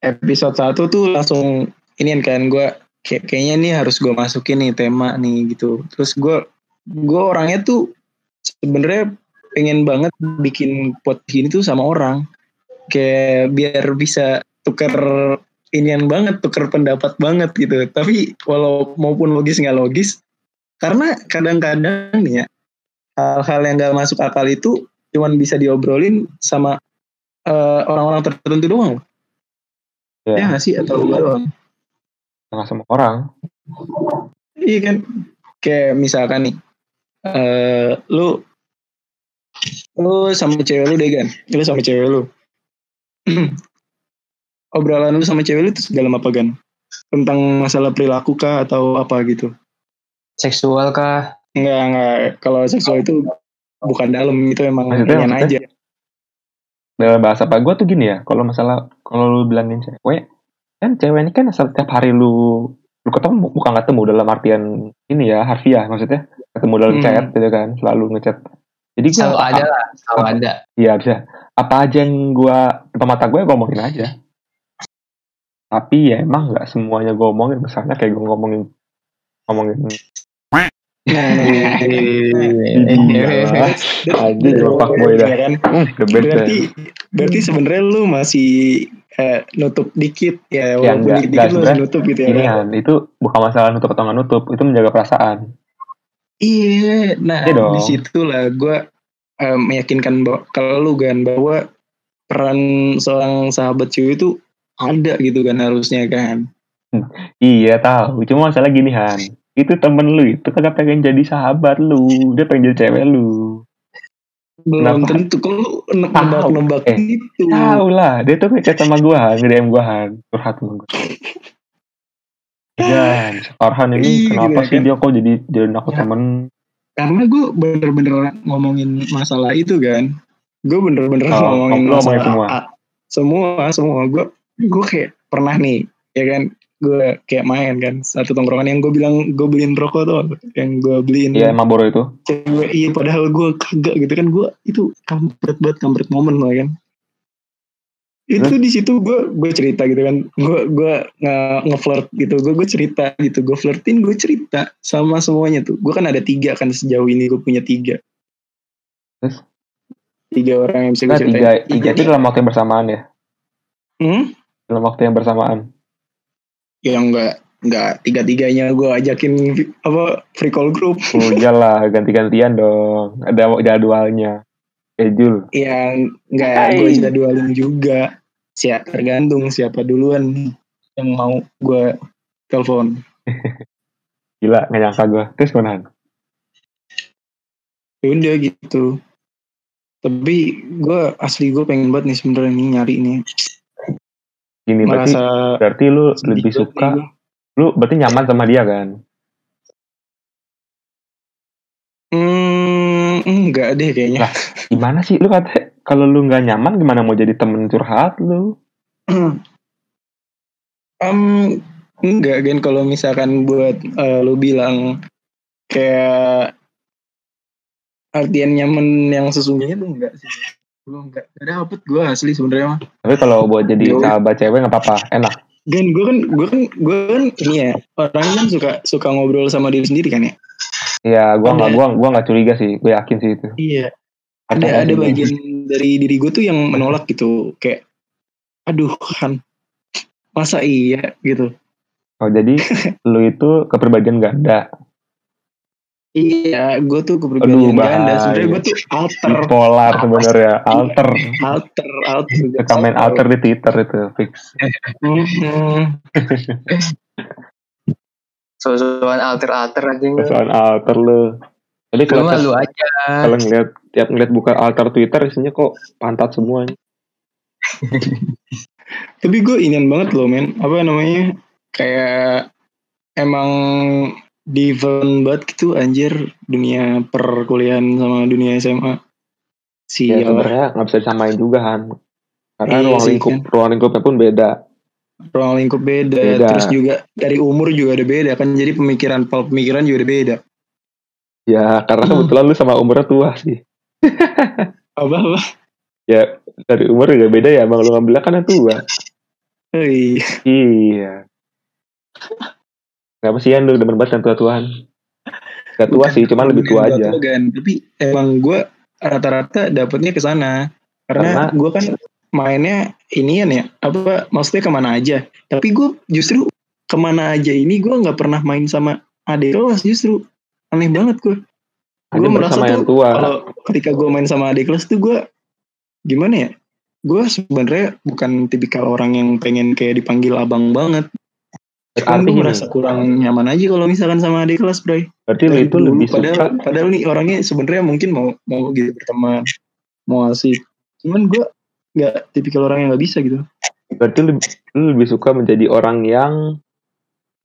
episode 1 tuh langsung ini kan gue kayak kayaknya nih harus gue masukin nih tema nih gitu. Terus gue gue orangnya tuh sebenarnya pengen banget bikin podcast ini tuh sama orang kayak biar bisa tuker inian banget tuker pendapat banget gitu. Tapi walau maupun logis nggak logis karena kadang-kadang nih ya hal-hal yang nggak masuk akal itu cuman bisa diobrolin sama eh, orang-orang tertentu doang. Ya
Ya,
nggak sih atau doang?
nggak semua orang.
Iya kan? Kayak misalkan nih, eh lu lu sama cewek lu deh kan? Lu sama cewek lu. Obrolan lu sama cewek lu itu dalam apa kan? Tentang masalah perilaku kah atau apa gitu?
Seksual kah?
Enggak, enggak. Kalau seksual itu bukan dalam, itu emang
maksudnya?
aja.
Dalam bahasa apa gue tuh gini ya, kalau masalah kalau lu bilangin cewek, kan cewek ini kan setiap hari lu lu ketemu bukan ketemu dalam artian ini ya harfiah maksudnya ketemu dalam
Hmm.
chat gitu kan selalu ngechat jadi gue
Selalu ada lah, selalu ada.
Iya bisa. Apa aja yang gua depan mata gue gue ngomongin aja. Tapi ya emang nggak semuanya gue ngomongin. Misalnya kayak gue ngomongin ngomongin Anjing, lu fuckboy dah.
Ya kan?
hmm, the best
berarti berarti sebenarnya lu masih eh, nutup dikit ya
Ya,
walaupun
enggak,
dikit
enggak,
lu harus
sebenarnya
nutup gitu ya
Ini kan itu bukan masalah nutup atau nggak nutup, itu menjaga perasaan.
Iya nah
Iya
di situ lah gue eh, meyakinkan bahwa kalau lu kan bahwa peran seorang sahabat cewek itu ada gitu kan harusnya kan
Iya tahu, cuma masalah gini Han. Itu temen lu itu kagak pengen jadi sahabat lu, dia pengen jadi cewek lu.
belum
Kenapa?
tentu kalau ne-
Tahu.
nebak-nebak
Eh,
itu
Tahu lah, dia tuh ngechat sama gua Han, nge-DM gua Han, curhat sama gua. Dan Farhan ini
Iya,
kenapa
gitu
sih
kan.
dia kok jadi jadi aku
Ya.
temen?
Karena gue bener-bener ngomongin masalah itu kan gue bener-bener
Oh,
ngomongin
ngomongin
masalah
semua.
A- semua semua. Gue gue kayak pernah nih ya kan? Gue kayak main kan? Satu tongkrongan yang gue bilang gue beliin rokok tuh yang gue beliin
Iya emang boro itu.
cewek. Iya padahal gue kagak gitu kan. Gue itu kampret banget kampret momen lah kan itu di situ gue gue cerita gitu kan gue gue nge ngeflirt gitu gue gue cerita gitu gue flirtin gue cerita sama semuanya tuh gue kan ada tiga kan sejauh ini gue punya tiga
Terus?
tiga orang yang bisa gue
Nah,
ceritain
tiga, tiga itu dalam waktu yang bersamaan ya.
hmm?
Dalam waktu yang bersamaan.
ya enggak enggak tiga tiganya gue ajakin apa free call group
Udah lah ganti-gantian dong. Ada jadwalnya. Schedule.
yang enggak
Hai.
gue jadwalin juga siap tergantung siapa duluan nih yang mau gue telepon
Gila, gak nyangka gue. Terus mana?
ya udah gitu tapi gue asli gue pengen banget nih sebenernya nih nyari nih
Gini berarti,
merasa
berarti lu lebih suka,
nih
lu berarti nyaman sama dia kan?
Enggak deh kayaknya.
Lah. Gimana sih? Lu kata kalau lu nggak nyaman gimana mau jadi temen curhat lu?
Em, enggak kan kalau misalkan buat eh, lu bilang kayak artian nyaman yang sesungguhnya tuh enggak sih. Belum enggak. Gak dapet gue asli sebenarnya mah.
Tapi kalau buat jadi
Yo.
sahabat cewek nggak apa-apa, enak.
Dan gue kan gue kan gue kan ini ya orang kan suka suka ngobrol sama diri sendiri kan ya.
Iya, gua nggak
Ada.
gua gua nggak curiga sih, gue yakin sih itu.
Iya. Ada ada bagian dari diri gue tuh yang menolak gitu kayak aduh kan masa iya gitu.
Oh jadi lu itu kepribadian ganda,
Iya, gue tuh
Aduh,
kepribadian ganda.
bahaya.
Sebenarnya gue tuh alter,
bipolar sebenarnya, alter.
alter, alter.
Suka main alter di Twitter itu fix.
Mhm.
Sosokan alter-alter aja.
Soal alter lu. Jadi
Lu
kalau
mah lu aja.
kalau ngeliat tiap ngeliat buka alter Twitter isinya kok pantat semuanya.
Tapi gue inian banget loh men. Apa namanya? Kayak emang different banget gitu anjir dunia perkuliahan sama dunia SMA.
Ya
Sial.
sebenarnya nggak bisa disamain juga kan. Karena
Iya
ruang
sih,
lingkup
kan.
ruang lingkupnya pun beda.
Ruang lingkup beda.
Beda.
Terus juga dari umur juga ada beda kan. Jadi pemikiran pola pemikiran juga ada beda.
Ya karena
Hmm.
kebetulan lu sama umurnya tua sih.
Apa apa?
Ya dari umur juga beda ya, bang lu ngambil kan yang tua.
Hei.
Iya. Gak sih lu demen banget yang tua-tuaan. Gak tua
Bukan
sih, cuman lebih tua
Bukan
aja.
tua, Gan. Tapi emang gue rata-rata dapetnya ke sana. Karena
Karena-
gue kan mainnya inian ya. Apa maksudnya ke mana aja. Tapi gue justru ke mana aja ini gue nggak pernah main sama adik kelas justru. Aneh banget gue. Gue merasa tuh
tua.
kalau ketika gue main sama adik kelas tuh gue gimana ya? Gue sebenarnya bukan tipikal orang yang pengen kayak dipanggil abang banget. Gue
gini,
merasa kurang nyaman aja kalau misalkan sama adik kelas, Bray.
berarti lu
Dari
itu
dulu,
lebih
padahal,
suka
padahal nih orangnya sebenarnya mungkin mau mau gitu berteman mau asik cuman gue nggak tipikal orang yang nggak bisa gitu
berarti lu, lu lebih suka menjadi orang yang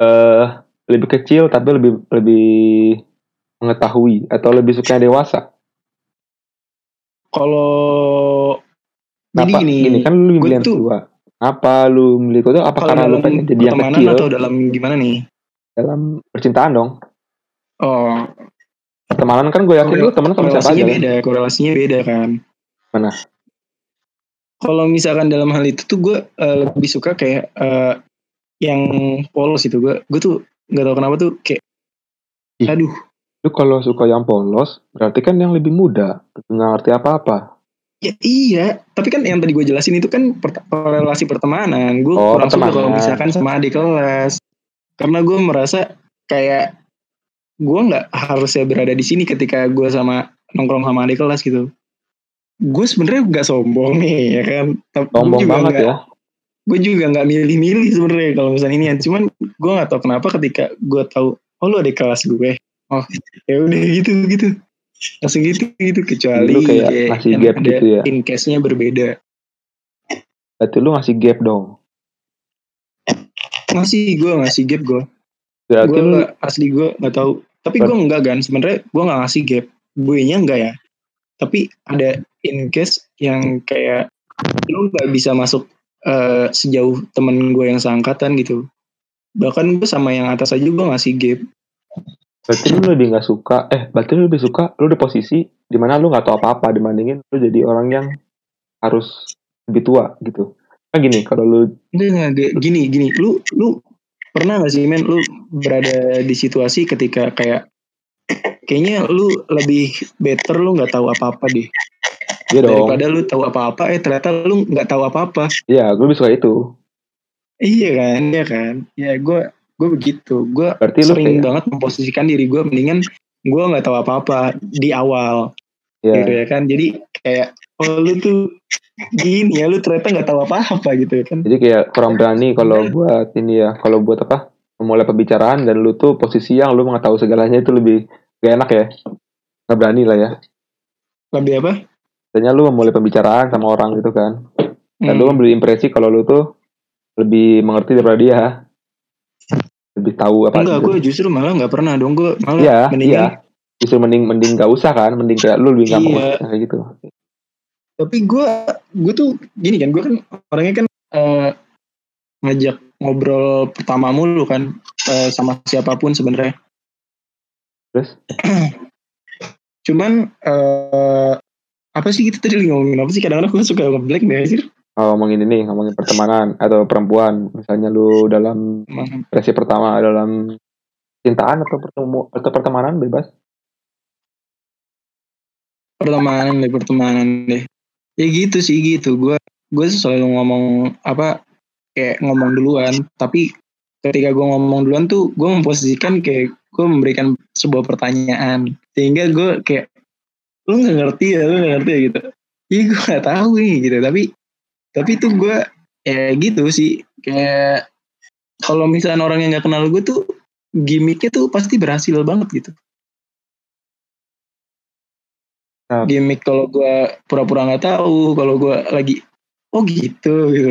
eh lebih kecil tapi lebih lebih mengetahui atau lebih suka dewasa.
kalau
Apa?
gini,
Gini kan lu yang tua. Apa lu milih itu apa karena lu pengen jadi yang kecil
atau dalam gimana nih
dalam percintaan dong?
oh
Pertemanan kan gue yakin lu temen sama siapa aja. kan?
beda korelasinya beda kan
Mana?
Kalau misalkan dalam hal itu tuh gue eh, lebih suka kayak eh, yang polos itu gue gue tuh nggak tahu kenapa tuh kayak
Ih.
aduh
Lu kalau suka yang polos, berarti kan yang lebih muda, nggak ngerti apa-apa.
Ya iya, tapi kan yang tadi gue jelasin itu kan per- relasi pertemanan. Gue
Oh,
kurang suka kalau
pertemanan.
misalkan sama adik kelas. Karena gue merasa kayak gue nggak harusnya berada di sini ketika gue sama nongkrong sama adik kelas gitu. Gue sebenarnya nggak sombong nih ya kan. Tapi
Sombong
juga
banget ya.
Gue juga nggak milih-milih sebenarnya kalau misalnya ini. Cuman gue nggak tahu kenapa ketika gue tahu oh lu adik kelas gue. Oh ya udah gitu gitu. Langsung gitu gitu kecuali
Lu kayak ngasih
yang
gap
ada
gitu ya.
in case-nya berbeda.
Berarti lu ngasih gap dong.
ngasih gue ngasih gap gue
Berarti
gue
lu
asli gue nggak tahu tapi gue enggak kan sebenarnya gue nggak ngasih gap gue nya enggak ya tapi ada in case yang kayak lu nggak bisa masuk eh, sejauh temen gue yang seangkatan gitu. Bahkan gue sama yang atas aja gue ngasih gap.
Berarti lu lebih nggak suka, eh berarti lu lebih suka lu di posisi di mana lu nggak tahu apa-apa dibandingin lu jadi orang yang harus lebih tua gitu. Kan gini, kalau lu
gini gini. Lu lu pernah gak sih men? Lu berada di situasi ketika kayak kayaknya lu lebih better lu nggak tahu apa-apa deh.
Iya dong,
daripada lu tahu apa-apa eh ternyata lu nggak tahu apa-apa.
Iya gue lebih suka itu.
iya kan iya kan. Ya gue gue begitu. Gue sering
kayak,
banget memposisikan diri gue mendingan gue nggak tahu apa-apa di awal.
Ya,
gitu ya kan. Jadi kayak oh lu tuh gini ya lu ternyata nggak tahu apa-apa gitu ya kan.
Jadi kayak kurang berani kalau buat ini ya, kalau buat apa, memulai pembicaraan dan lu tuh posisi yang lu nggak tahu segalanya itu lebih gak enak ya. Gak berani lah ya.
lebih apa
Biasanya lu memulai pembicaraan sama orang gitu kan. Dan lu
Hmm.
memberi impresi kalau lu tuh lebih mengerti daripada dia. Lebih tahu apa
enggak
gitu.
gue justru malah nggak pernah dong gue malah
Iya,
mendingan
iya. Justru mending mending gak usah kan, mending kayak lu lebih gampang
Iya.
kayak gitu.
tapi gue gue tuh gini kan gue kan orangnya kan eh, ngajak ngobrol pertama mulu kan eh, sama siapa pun sebenarnya.
Terus?
Cuman eh apa sih kita tadi ngomongin apa sih? Kadang-kadang gue suka ngeblank deh sih?
Kalau ngomongin ini, ngomongin pertemanan atau perempuan, misalnya lu dalam impresi pertama dalam cintaan atau pertemu atau pertemanan bebas.
pertemanan deh pertemanan deh. Ya gitu sih gitu. Gue gue selalu ngomong apa kayak ngomong duluan. Tapi ketika gue ngomong duluan tuh gue memposisikan kayak gue memberikan sebuah pertanyaan. Sehingga gue kayak lu nggak ngerti ya lu nggak ngerti ya gitu. Iya gue nggak tahu nih gitu. Tapi tapi tuh gue ya gitu sih. Kayak kalau misalnya orang yang nggak kenal gue tuh gimmicknya tuh pasti berhasil banget gitu.
Nah.
gimmick kalau gue pura-pura nggak tahu kalau gue lagi oh gitu gitu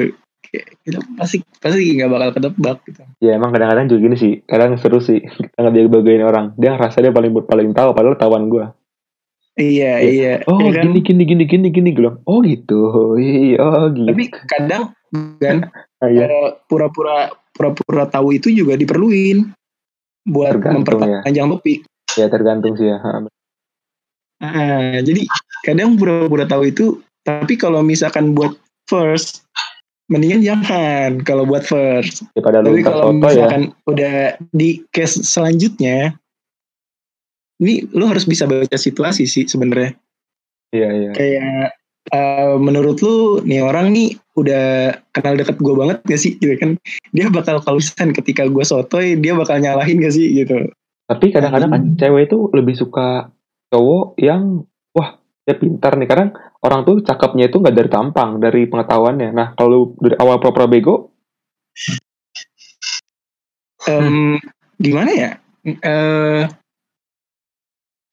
gitu, pasti pasti nggak bakal kedebak gitu
Ya emang kadang-kadang juga gini sih, kadang seru sih kita nggak bagain orang. Dia ngerasa dia paling paling tahu, padahal tawan gua.
iya
Iya.
iya
Oh
ya kan?
gini gini gini gini gini gue oh gitu, iya oh gitu.
tapi kadang kan
Ah, iya.
eh, pura-pura pura-pura tahu itu juga diperluin buat
Tergantung
memperpanjang topik
ya tergantung sih ya.
Ah, jadi kadang pura-pura tahu itu tapi kalau misalkan buat first mendingan jangan kalau buat first.
Daripada
tapi kalau
foto ya.
misalkan udah di case selanjutnya ini lu harus bisa baca situasi sih sebenarnya.
Iya iya.
kayak eh, menurut lu nih orang nih udah kenal deket gue banget gak sih? Gitu kan. Dia bakal kalusan ketika gue sotoy dia bakal nyalahin gak sih? Gitu.
Tapi kadang-kadang kan cewek itu lebih suka cowok yang wah dia pintar nih. Kadang orang tuh cakepnya itu nggak dari tampang, dari pengetahuannya. Nah kalau dari awal pura-pura bego,
Em, gimana ya eh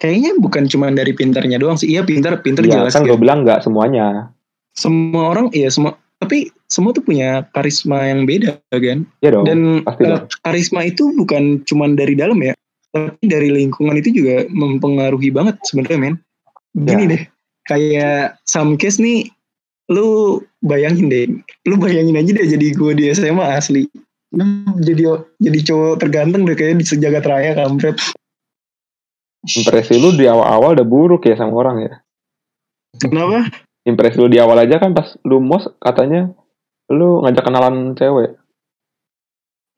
kayaknya bukan cuma dari pintarnya doang sih iya pintar pintar
ya
jelas
kan
ya.
gue bilang nggak semuanya.
semua orang iya semua tapi semua tuh punya karisma yang beda kan
Ya dong.
dan
pasti dong.
karisma itu bukan cuma dari dalam ya tapi dari lingkungan itu juga mempengaruhi banget sebenarnya men gini
Ya.
deh kayak some case nih lu bayangin deh. Lu bayangin aja deh jadi gue di SMA asli. Lu jadi jadi cowok terganteng deh kayak di sejagat raya kampret.
Impresi lu di awal-awal udah buruk ya sama orang ya.
kenapa?
Impresi lu di awal aja kan pas lu mos katanya lu ngajak kenalan cewek.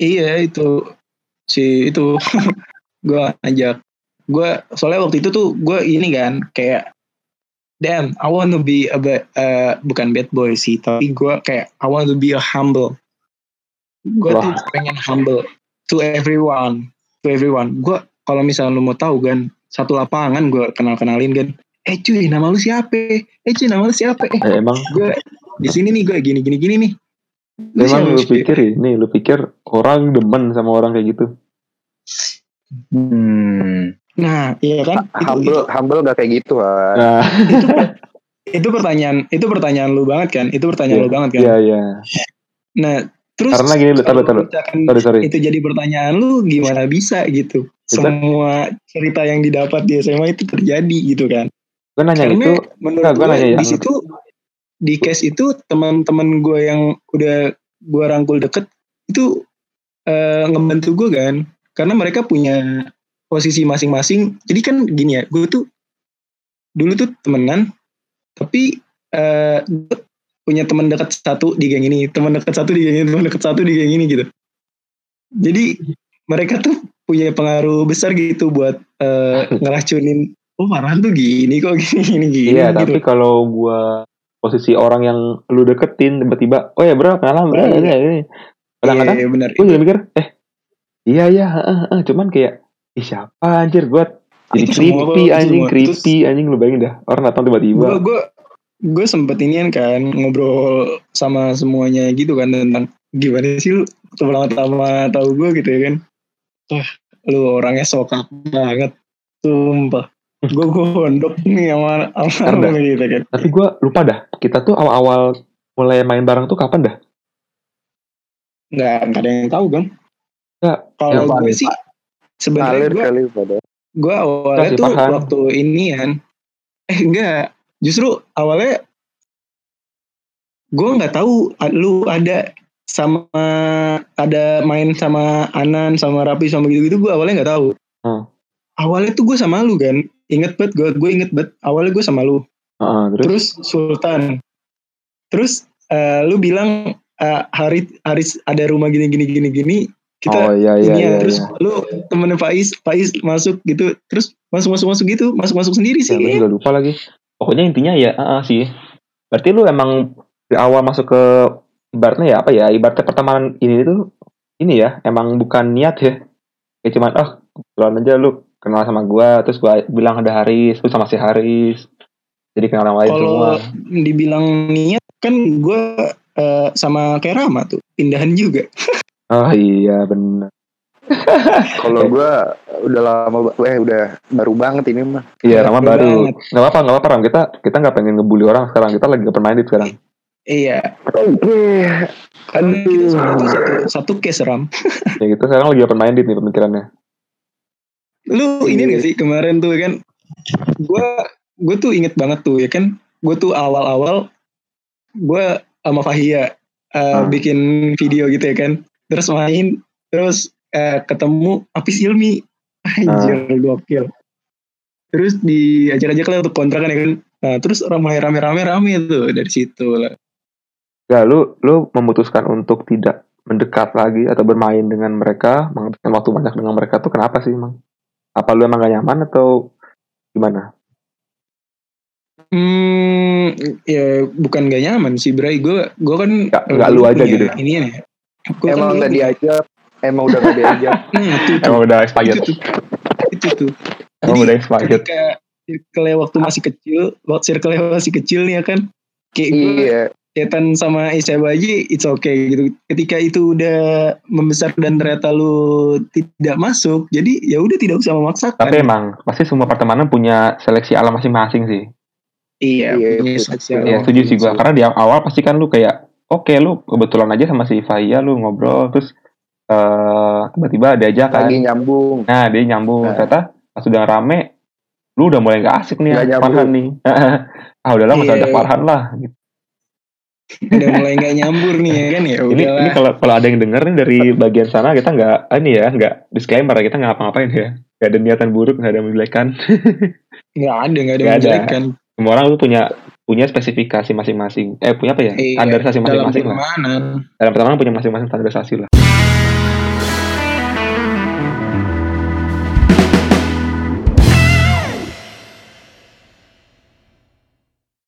iya itu. Si itu. Gue ajak gue soalnya waktu itu tuh gue ini kan kayak damn I want to be a uh, bukan bad boy sih tapi gue kayak I want to be a humble. Gue tuh pengen humble to everyone to everyone. Gue kalau misalnya lu mau tahu kan satu lapangan gue kenal kenalin kan eh cuy nama lu siapa? Eh cuy nama lu siapa? Eh
Eh, emang?
gue di sini nih gue gini gini gini nih. Lu
emang lu
cuy?
pikir ini, lu pikir orang demen sama orang kayak gitu.
Hmm.
Nah iya kan Itu-
humble humble gak kayak gitu ah.
Nah,
itu itu pertanyaan itu pertanyaan lu banget kan itu pertanyaan
Iya.
lu banget kan
iya iya.
nah terus
Karena gini, lu, taruh, Sorry sorry.
itu jadi pertanyaan lu gimana bisa gitu
Kita-
semua cerita yang didapat di SMA itu terjadi gitu kan
Gue nanya
karena
itu,
menurut
gua
gue
nanya ya.
di situ di case itu teman-teman gue yang udah gue rangkul deket itu eh, ngebantu gue kan karena mereka punya posisi masing-masing jadi kan gini ya gue tuh dulu tuh temenan tapi gue punya teman dekat satu di geng ini teman dekat satu di geng ini teman dekat satu di geng ini gitu jadi mereka tuh punya pengaruh besar gitu buat eh, ngeracunin oh Farhan tuh gini kok gini gini gini
Iya,
gitu.
tapi kalau gua posisi orang yang lu deketin tiba-tiba, oh ya bro, kenalan bro,
Oh, iya.
ini, ini. Kadang-kadang
Iya, benar.
gue juga mikir, eh, iya iya, heeh, heeh. cuman kayak, ih siapa anjir, gue jadi creepy anjing,
semua.
creepy anjing, lu bayangin dah, orang datang tiba-tiba,
gue gue sempet inian kan ngobrol sama semuanya gitu kan tentang gimana sih lu pertama-tama tahu gue gitu ya kan. Wah lu orangnya sokap banget sumpah. Gue gue gondok nih sama sama gitu kan.
Tapi gue lupa dah, kita tuh awal-awal mulai main bareng tuh kapan dah?
nggak nggak ada yang tahu kan
Nggak,
kalau gue sih sebenarnya gue
kali pada.
gue awalnya
Kasih
tuh
paham.
waktu ini kan. Eh enggak. Justru awalnya gue nggak tahu lu ada sama ada main sama Anan sama Rapi sama gitu gitu gue awalnya nggak tahu.
Hmm.
awalnya tuh gue sama lu kan. Inget banget gue gue inget banget awalnya gue sama lu.
Heeh, terus,
terus Sultan. Terus eh, lu bilang eh, hari Haris ada rumah gini gini gini gini kita
oh iya iya iya,
ya, terus
iya.
lu temennya Faiz Faiz masuk gitu terus masuk masuk masuk gitu masuk masuk sendiri sih
Ya, juga lupa lagi. Pokoknya intinya ya, ah, ah, sih. Berarti lu emang di awal masuk ke ibaratnya ya apa ya? Ibaratnya pertemanan ini tuh ini ya, emang bukan niat ya. Kayak cuman ah, kebetulan aja lu kenal sama gua, terus gua bilang ada Haris, lu sama si Haris. Jadi kenal yang lain semua.
dibilang niat kan gue eh, sama kayak Rama tuh pindahan juga
Oh iya benar.
Kalau gua udah lama eh udah baru banget ini mah.
Iya, nama baru.
banget.
Nggak apa-apa, nggak apa-apa. Ram. Kita kita nggak pengen ngebully orang sekarang. Kita lagi minded sekarang.
iya
Oke.
tuh
Aduh.
satu satu case Ram
Ya gitu. Sekarang lagi open minded nih pemikirannya.
lu ini gak sih kemarin tuh kan gue gue tuh inget banget tuh ya kan gue tuh awal-awal gue sama Fahia eh,
Hmm.
bikin video gitu ya kan terus main terus eh, ketemu Apis Ilmi anjir gokil terus diajak-ajak lah untuk kontrakan ya kan nah terus ramai rame rame rame tuh dari situ lah
Ya, lu lu memutuskan untuk tidak mendekat lagi atau bermain dengan mereka, menghabiskan waktu banyak dengan mereka tuh kenapa sih emang? Apa lu emang gak nyaman atau gimana?
Hmm, ya bukan gak nyaman sih Bray. Gue gue kan
Nggak- nggak lu aja gitu?
Ini ya. Gua kan
Emang nggak
punya-
diajak. Emang udah nggak diajak.
Itu tuh.
Emang udah expired.
Itu tuh. Itu tuh.
Emang
Jadi,
udah expired.
Ketika circle waktu masih kecil, waktu circle masih kecil nih ya kan. Kayak gue
iya.
chatan sama Isya aja it's okay gitu. Ketika itu udah membesar dan ternyata lu tidak masuk, jadi ya udah tidak usah memaksakan.
Tapi emang pasti semua pertemanan punya seleksi alam masing-masing sih.
iya,
Iya,
punya
betul.
sosial.
Ya setuju sih gua. Karena di awal pasti kan lu kayak oke lu kebetulan aja sama si Faya lu ngobrol terus eh tiba-tiba ada aja kan.
Lagi nyambung.
Nah, dia nyambung.
Nah.
Ternyata pas udah rame, lu udah mulai gak asik nih
Nggak nyambung.
Farhan nih. ah udahlah nggak usah
Iya.
ada Farhan lah. Gitu.
Udah mulai nggak nyambur nih ya kan ya
Ini ini kalau kalau ada yang denger nih dari bagian sana kita nggak ini ya nggak disclaimer ya, kita nggak ngapa-ngapain ya. Gak ada niatan buruk, nggak ada menjelekan.
Nggak ada, nggak ada
Nggak
yang
ada.
kan.
Semua orang tuh punya punya spesifikasi masing-masing. Eh punya apa ya?
Iya,
Standarisasi
dalam
masing-masing lah.
pertemanan.
Dalam pertemanan punya masing-masing standarisasi lah.